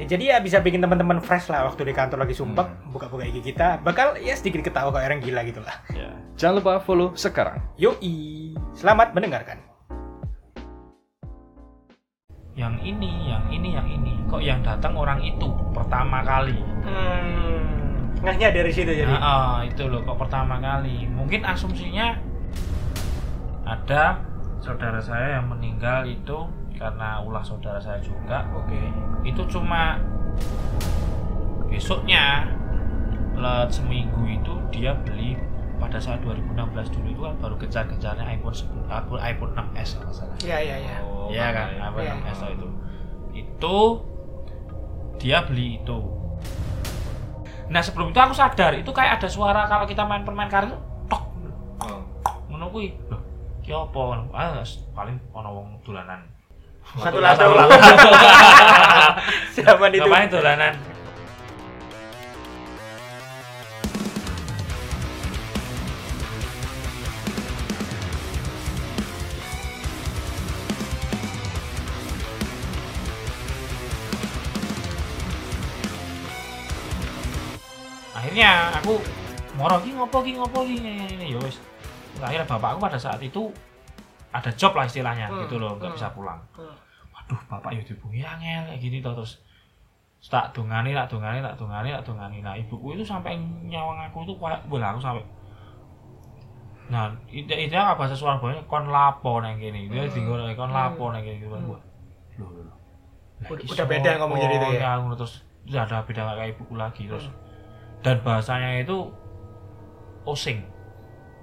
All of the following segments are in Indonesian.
Ya, jadi ya bisa bikin teman-teman fresh lah waktu di kantor lagi sumpek, Hmm. buka-buka IG kita, bakal ya sedikit ketawa kayak orang gila gitu lah. Ya. Jangan lupa follow sekarang. Yoi, selamat mendengarkan. yang ini, yang ini, yang ini. Kok yang datang orang itu pertama kali? Hmm, ngehnya dari situ jadi. Nah, ah, itu loh kok pertama kali. Mungkin asumsinya ada saudara saya yang meninggal itu karena ulah saudara saya juga. Oke. Itu cuma besoknya seminggu itu dia beli pada saat 2016 dulu itu kan baru kejar-kejarnya iPhone 10, iPhone iPhone 6s kalau salah. Iya, iya, iya. Iya kan, iPhone Iya. 6s itu. Itu dia beli itu. Nah sebelum itu aku sadar itu kayak ada suara kalau kita main permain karet tok ngono kuwi. Loh, ki apa? Ah, paling ono wong dolanan. Satu lato. Zaman itu. Ngapain dolanan? Akhirnya aku moro ki ngopo ki ngopo ki ini ini ya. Akhirnya bapakku pada saat itu ada job lah istilahnya Hmm, gitu loh, nggak hmm. bisa pulang Hmm. waduh bapak ya dihubungi angel kayak gini toh terus tak dungani tak dungani tak dungani tak dungani nah ibuku itu sampai nyawang aku itu kayak bola aku sampai nah ide ide apa bahasa Surabaya kon lapo neng gini dia Hmm. tinggal kon Hmm. lapo neng gini gitu Hmm. Loh Udah- udah beda ngomong jadi itu ya? aku terus tidak ada beda kayak ibuku lagi terus Hmm. dan bahasanya itu osing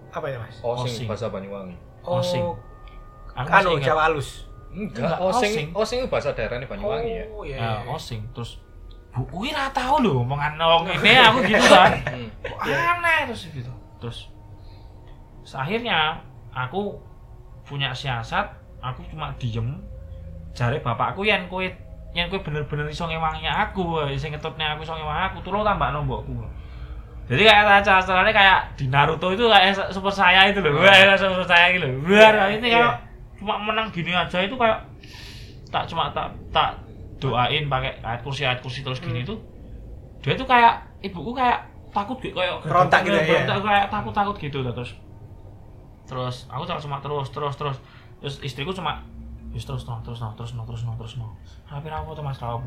Apa itu, Mas? Osing. bahasa Banyuwangi. Osing. Oh, aku anu ingat. Jawa halus. Enggak, Enggak, osing, osing. osing itu bahasa daerahnya Banyuwangi ya. Oh, iya. ya iya. osing terus bu kuwi ra tau lho omongan wong ini aku gitu kan Hmm. Kok aneh terus gitu terus terus akhirnya aku punya siasat aku cuma diem jare bapakku yang kue yang kue bener-bener iso ngewangi aku sing ngetutnya aku iso ngewangi aku tolong tambah nombokku jadi kayak acaranya kayak di Naruto itu kayak super saya itu loh kayak super saya gitu loh Wah, ini Iya. kayak cuma menang gini aja itu kayak tak cuma tak tak doain pakai ayat kursi ayat kursi terus gini Hmm. tuh. Dia tuh kayak ibuku kayak takut gitu kayak Berontak gitu ya, berontak, kayak takut takut gitu terus. Terus aku cuma cuma terus terus terus. Terus istriku cuma terus terus no terus no terus no terus no terus no. Tapi apa tuh mas apa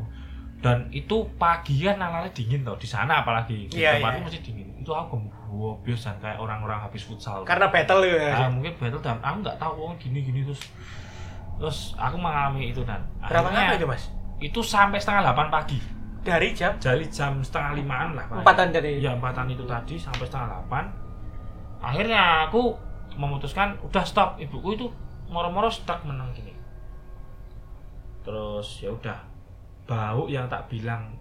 dan itu pagi kan nalarnya dingin tuh di sana apalagi. Di Iya, tempatku iya. masih dingin. Itu aku gembok biasa kayak orang-orang habis futsal. Karena battle gitu ya. mungkin battle dan aku nggak tahu oh, gini gini terus terus aku mengalami itu dan Berapa lama itu, Mas? itu sampai setengah delapan pagi. Dari jam? Dari jam setengah limaan lah empatan dari ya empatan itu tadi sampai setengah delapan. Akhirnya aku memutuskan udah stop. Ibuku itu moro-moro stuck menang gini. Terus ya udah bau yang tak bilang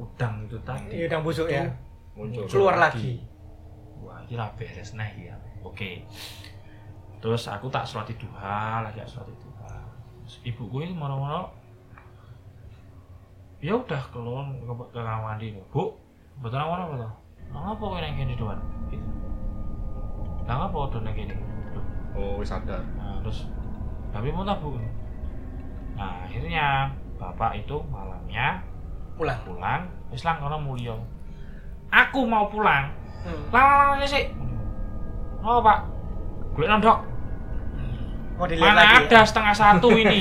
udang itu tadi. Iya, udang busuk ya. Muncul. Keluar lagi. wah ini lah beres nah ya. Oke. Terus aku tak sholat duha lagi tak sholat duha Terus ibuku ini moro-moro ya udah keluar ke, ke kamar mandi bu betul apa apa tuh apa kau yang gini doan gitu. Nah apa udah yang gini Oh, wis sadar. Nah, terus tapi mau tak bu. Nah akhirnya bapak itu malamnya pulang. pulang. Wis lang kono mulya. Aku mau pulang. Hmm. lang sih oh pak. Gue nondok dilihat mana lagi. ada setengah satu ini?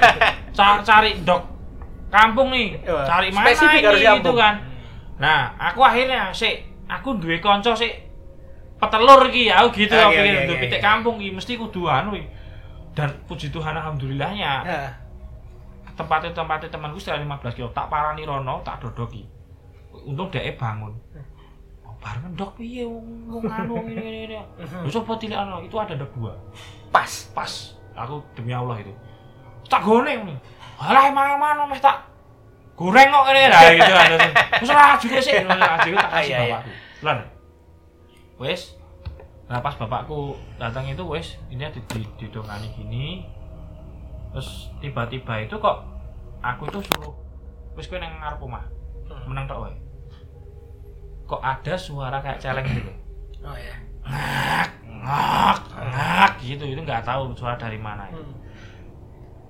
Ca- cari dok. Kampung nih. Wah, cari mana spesifik ini kan. Nah aku akhirnya sih aku duwe konco sih petelur iki ya aku gitu aku iya, pikir iya, duwe iya, pitik iya. kampung iki mesti kudu anu dan puji Tuhan alhamdulillahnya. Nah, tempatnya tempatnya temanku sekitar 15 kilo. Tak parani rono tak dodoki. Untung dia bangun. Oh, bareng dok piye? Wong anu ini ini ini. Lu coba tilik anu itu ada dok dua. Pas. pas. Aku demi Allah itu. Tak goreng. Nih alah emang mana meh tak goreng kok ini lah gitu kan terus lah juga sih aja tak kasih Iya, iya. bapakku. Lan wes nah pas bapakku datang itu wes ini di, di, didongani gini terus tiba-tiba itu kok aku itu suruh wes kowe nang ngarep omah Hmm. menang tok wae kok ada suara kayak celeng gitu Oh ya. ngak ngak ngak gitu itu nggak tahu suara dari mana. Hmm.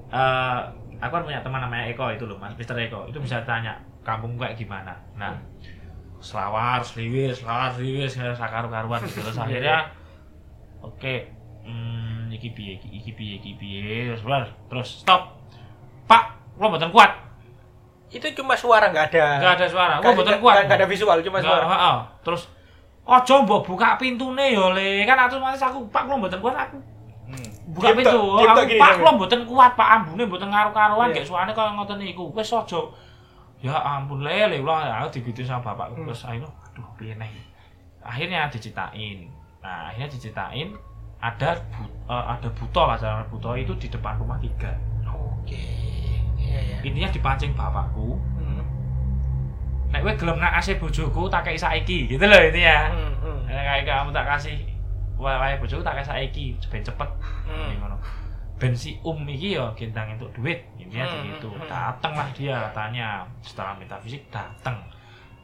Eh, aku kan punya teman namanya Eko itu loh mas Mister Eko itu bisa tanya kampung kayak gimana nah selawar seliwis selawar seliwis sakaru karuan gitu terus akhirnya oke hmm, iki piye iki iki piye iki piye terus terus stop. Pak lo mboten kuat. Itu cuma suara nggak ada. nggak ada suara. Lo nggak- kuat. nggak ada visual, cuma Nggak, suara. heeh. terus ojo mbok buka pintune yo le. Kan otomatis aku pak lo mboten kuat aku Hmm. buka pintu. Aku gini pak lo mboten kuat pak ambune mboten ngaru-karuan Iya. gak suarane kaya ngoten niku. Wis aja. Ya ampun lele ulah aku digituin sama bapakku Hmm. terus akhirnya aduh piye nih? Akhirnya diceritain. Nah akhirnya diceritain ada bu- eh, ada buto lah jalan buto itu di depan rumah tiga Oke. Iya ya. intinya dipancing bapakku Hmm. nek kowe gelem nak kasih bojoku tak kei saiki gitu loh intinya Hmm, hmm. Nek kayak kamu tak kasih wae bojoku tak kasih saiki ben cepet Hmm. Ini ngono. Ben si Um iki ya gendang untuk duit, intinya Hmm, begitu. hmm. Datang lah dia katanya setelah metafisik datang.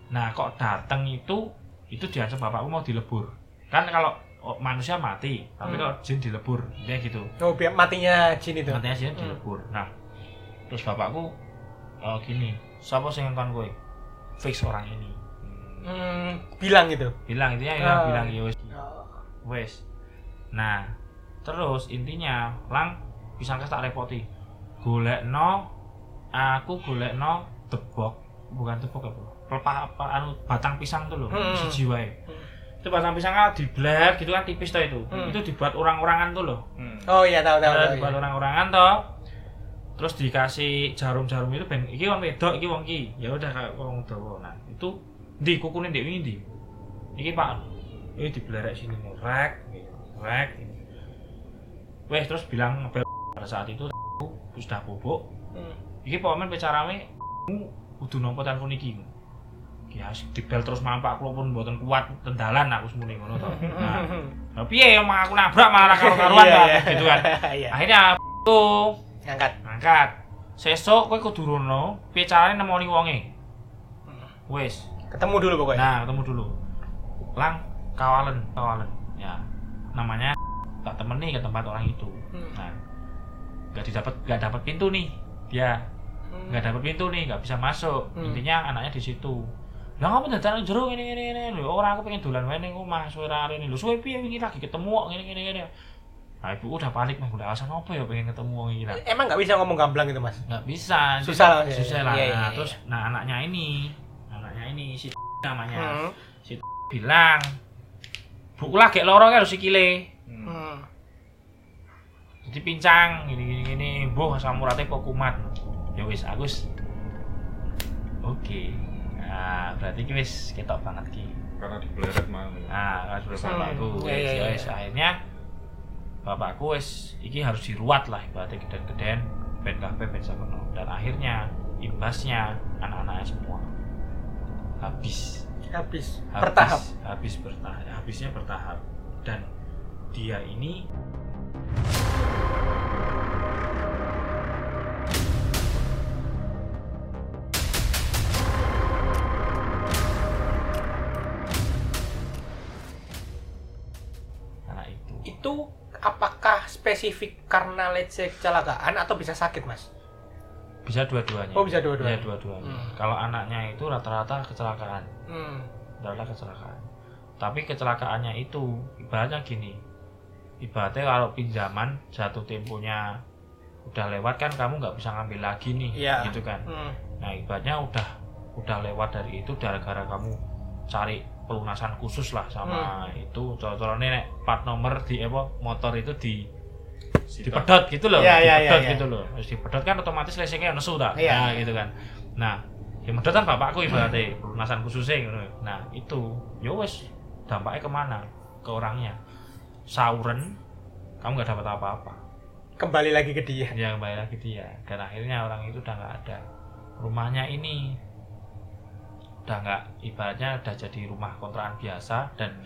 Nah kok datang itu itu diancam bapakku mau dilebur. Kan kalau oh, manusia mati, tapi Hmm. kalau jin dilebur, intinya gitu. Oh, biar matinya jin itu. Matinya jin Hmm. dilebur. Nah terus bapakku oh, gini, siapa sih yang kowe? Fix orang ini. Hmm, bilang gitu. Bilang intinya ya Ah. bilang ya wis Oh. wes nah terus intinya lang bisa tak repoti golek no aku golek no tebok bukan tebok apa pelepah apa anu batang pisang tuh loh Hmm. si jiwa Hmm. Itu batang pisang kan dibler gitu kan tipis tuh itu. Hmm. itu dibuat orang-orangan tuh loh. Hmm. Oh iya tahu tahu. Nah, tahu, dibuat iya. orang-orangan toh. Terus dikasih jarum-jarum itu ben. Iki wong wedok iki wong ki ya udah kayak wong dawa nah itu di kukune ndek wingi ndi iki Pak. Ini dibelerek sini rek rek. Wes terus bilang ngebel pada saat itu aku sudah bobok. Hmm. iki pokoknya bicarame kudu nompo telepon iki ya dibel terus mampak aku pun mboten kuat tendalan aku semune ngono to nah Nah, piye ya mah aku nabrak malah karo-karuan Iya, iya. gitu kan. Iya. Akhirnya tuh Ngangkat. angkat. Sesuk kowe kudu rono, piye carane nemoni wonge? Wis. Ketemu dulu pokoknya. Nah, ketemu dulu. Lang kawalen, kawalen. Ya. Namanya tak temeni ke tempat orang itu. Hmm. Nah, nggak didapat nggak dapat pintu nih. Dia Hmm. nggak dapat pintu nih, nggak bisa masuk. Hmm. Intinya anaknya di situ. Lah ngapa dadan jero ngene ngene ngene lho ora aku pengen dolan wae ning omah suwe rare lho suwe piye wingi lagi ketemu kok ngene ngene ngene. Nah, ibu udah panik mah udah alasan apa ya pengen ketemu wong iki lah. Emang nggak bisa ngomong gamblang gitu mas? Nggak bisa. Susah lah, lah. ya. Susah lah. Iya, iya, Nah, iya. terus nah anaknya ini, anaknya ini si namanya Hmm. bilang buku lagi loro kan sikile. Hmm. Hmm. Jadi pincang gini gini gini, boh samurate kok kumat. Ya wis Agus. Oke. Nah, berarti ki wis ketok banget ki. Karena dibeleret mau. Nah, kan sudah Hmm, bapakku iya, wis iya, ya iya. wis akhirnya bapakku wis iki harus diruat lah ibaratnya geden-geden ben kabeh ben sakono. Dan akhirnya imbasnya anak-anaknya semua habis. Habis. habis Bertahap. habis bertahap habisnya bertahap dan dia ini spesifik karena let's say kecelakaan atau bisa sakit mas? bisa dua-duanya Oh, bisa dua-duanya. Bisa dua-duanya Hmm. kalau anaknya itu rata-rata kecelakaan Hmm. adalah kecelakaan. Tapi kecelakaannya itu ibaratnya gini. Ibaratnya kalau pinjaman jatuh temponya udah lewat kan kamu nggak bisa ngambil lagi nih, Iya. gitu kan. Hmm. Nah ibaratnya udah udah lewat dari itu gara-gara kamu cari pelunasan khusus lah sama Hmm. itu contohnya nek plat nomor di apa motor itu di. Dipedot gitu loh, Iya, iya, dipedot iya, iya. gitu loh. Terus dipedot kan otomatis leasingnya nesu tak, Iya. nah, gitu kan. Nah, yang medot kan bapakku ibaratnya pelunasan khususnya gitu. Nah, itu ya wes dampaknya ke mana? Ke orangnya. Sauren, kamu nggak dapat apa-apa. Kembali lagi ke dia. Dia kembali lagi dia. Dan akhirnya orang itu udah nggak ada. Rumahnya ini udah nggak ibaratnya udah jadi rumah kontrakan biasa dan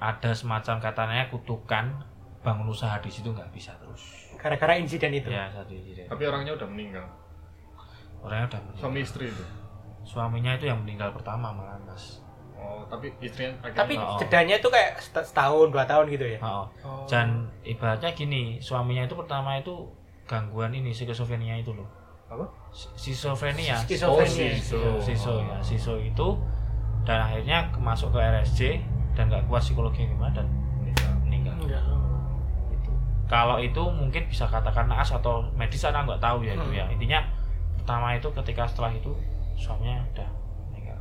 ada semacam katanya kutukan bangun usaha di situ nggak bisa terus Gara-gara insiden itu. ya satu insiden Tapi orangnya udah meninggal. orangnya udah meninggal. Suami istri itu. suaminya itu yang meninggal pertama malah mas Oh, tapi istrinya akhirnya Tapi Oh. jedanya itu kayak set- setahun, dua tahun gitu ya. oh. Oh. dan ibaratnya gini suaminya itu pertama itu gangguan ini skizofrenia itu loh apa? skizofrenia Skizofrenia. siso siso ya siso itu dan akhirnya masuk ke RSJ dan nggak kuat psikologi gimana dan kalau itu mungkin bisa katakan naas atau medis saya nggak tahu ya itu Hmm. ya intinya pertama itu ketika setelah itu suaminya udah meninggal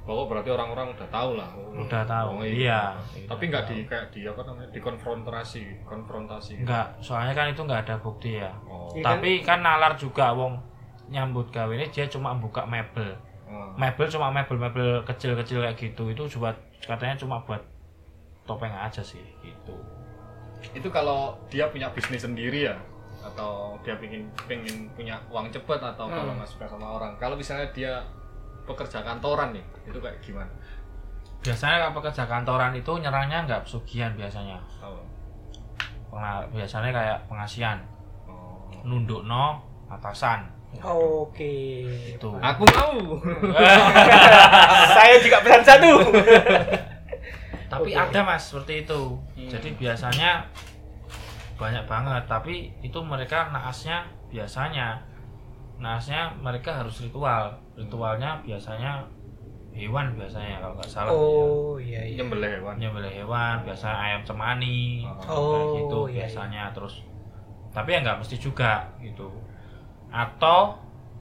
Pokok berarti orang-orang udah tahu lah. Oh, Udah tahu, oh, iya. Tapi nggak di kayak di apa namanya? Dikonfrontasi, konfrontasi. enggak soalnya kan itu nggak ada bukti ya Oh. Iya. tapi kan nalar juga wong nyambut gawe ini dia cuma buka mebel Oh. mebel cuma mebel-mebel kecil-kecil kayak gitu itu buat katanya cuma buat topeng aja sih gitu Itu kalau dia punya bisnis sendiri ya atau dia pengen pengen punya uang cepet atau Hmm. kalau nggak suka sama orang. Kalau misalnya dia pekerja kantoran nih, itu kayak gimana? biasanya kalau pekerja kantoran itu nyerangnya nggak pesugihan biasanya Oh. Penga- biasanya kayak pengasihan Oh. nunduk no atasan Oke. itu Aku mau. Saya juga pesan satu. tapi Oke. ada mas seperti itu Hmm. jadi biasanya banyak banget tapi itu mereka naasnya biasanya naasnya mereka harus ritual ritualnya biasanya hewan biasanya kalau nggak salah Oh iya iya. Nyembelih hewan. nyembelih hewan biasa ayam cemani Oh. kayak gitu Oh, iya, biasanya terus tapi ya nggak mesti juga gitu atau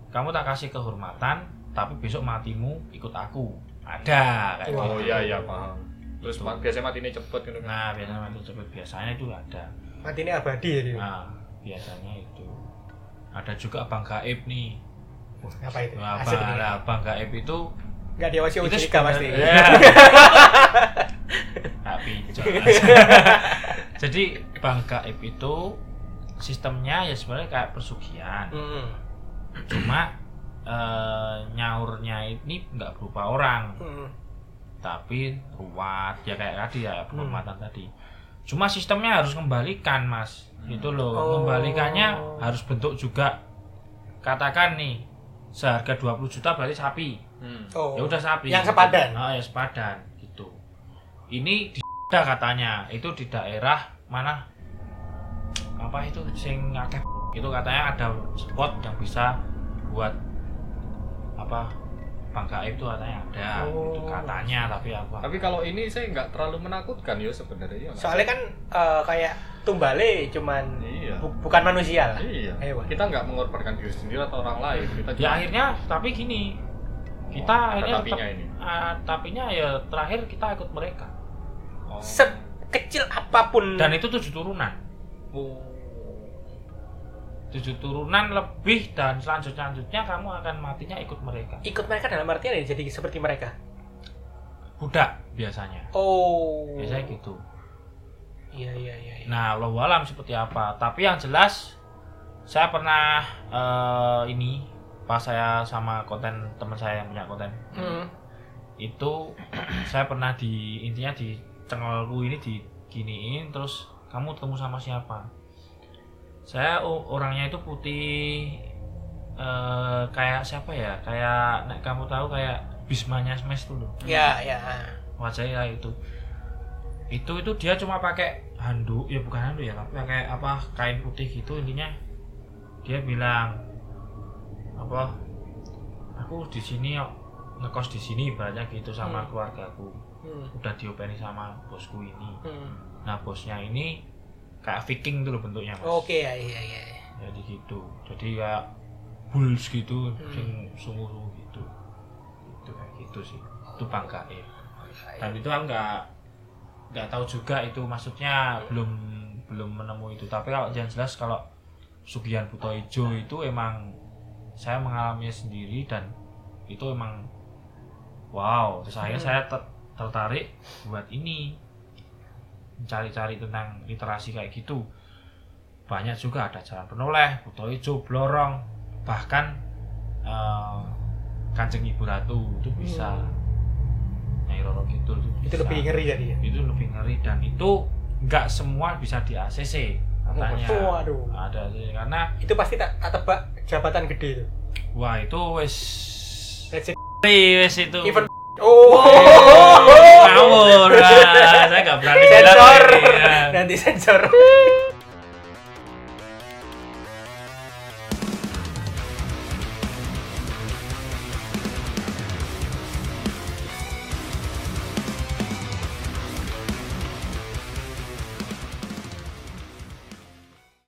kamu tak kasih kehormatan tapi besok matimu ikut aku ada kayak gitu. Oh iya iya paham. Terus Gitu. ma- biasanya mati ini cepet gitu kan. nah biasanya mati cepet biasanya itu ada Mati ini abadi ya dia. nah biasanya itu ada juga abang gaib nih Apa itu? nah, abang, nah, abang gaib itu Enggak diawasi itu OJK pasti. sebenarnya- tapi jadi bank gaib itu sistemnya ya sebenarnya kayak persugihan Hmm. cuma eh, nyaurnya ini nggak berupa orang Hmm. Tapi ruwat ya kayak tadi ya Hmm. penghormatan tadi cuma sistemnya harus kembalikan mas Hmm. itu loh Oh. kembalikannya harus bentuk juga katakan nih seharga 20 juta berarti sapi Hmm. Oh. ya udah sapi Yang sepadan. oh ya sepadan gitu ini di ada katanya itu di daerah mana apa itu sing akeh itu katanya ada spot yang bisa buat apa bangga itu katanya ada Oh. gitu katanya tapi apa Tapi kalau ini saya nggak terlalu menakutkan ya sebenarnya. ya. Soalnya kan eh, kayak tumbale cuman Iya. bu- bukan manusia lah. Iya. Hewan. Kita nggak mengorbankan diri sendiri atau orang lain. Kita ya akhirnya tapi gini kita Oh, akhirnya tetapinya tetap- ini. ah, tapinya ya terakhir kita ikut mereka Oh. Sekecil apa pun dan itu tujuh turunan Oh. Tujuh turunan lebih dan selanjutnya selanjutnya kamu akan matinya ikut mereka ikut mereka dalam artian ya jadi seperti mereka. budak biasanya Oh. biasanya gitu Iya iya iya. iya. nah lo alam seperti apa tapi yang jelas saya pernah eh, ini pas saya sama konten teman saya yang punya konten Hmm. itu saya pernah di intinya di cengolku ini diginiin terus kamu ketemu sama siapa saya orangnya itu putih eh, kayak siapa ya kayak nek kamu tahu kayak Bismanya Smash tuh loh Ya ya. wajahnya itu itu itu dia cuma pakai handuk ya bukan handuk ya tapi pakai apa kain putih gitu intinya dia bilang apa aku di sini ngekos di sini ibaratnya gitu sama Hmm. keluargaku Hmm. udah diopeni sama bosku ini Hmm. nah bosnya ini kayak viking tuh loh bentuknya mas. Oke ya iya iya. jadi gitu. Jadi kayak bulls gitu Hmm. sing sungguh-sungguh gitu. Itu kayak gitu sih. Itu bangga ya dan itu aku nggak nggak tahu juga itu maksudnya belum belum menemu itu. Tapi kalau yang jelas kalau Sugihan Buto Ijo itu emang saya mengalaminya sendiri dan itu emang wow terus akhirnya Hmm. saya ter- tertarik buat ini mencari-cari tentang literasi kayak gitu banyak juga ada jalan penoleh Buto Ijo Blorong bahkan eh, Kanjeng Ibu Ratu itu bisa Hmm. Romangi Roro Kidul itu, Itu bisa. lebih ngeri jadi ya. itu lebih ngeri dan itu nggak semua bisa di ACC katanya Oh, waduh. ada sih karena Itu pasti tak, tak tebak jabatan gede itu. wah itu wes wes itu event Oh. Ngawur Nah, saya nggak berani sensor. ya. Nanti sensor.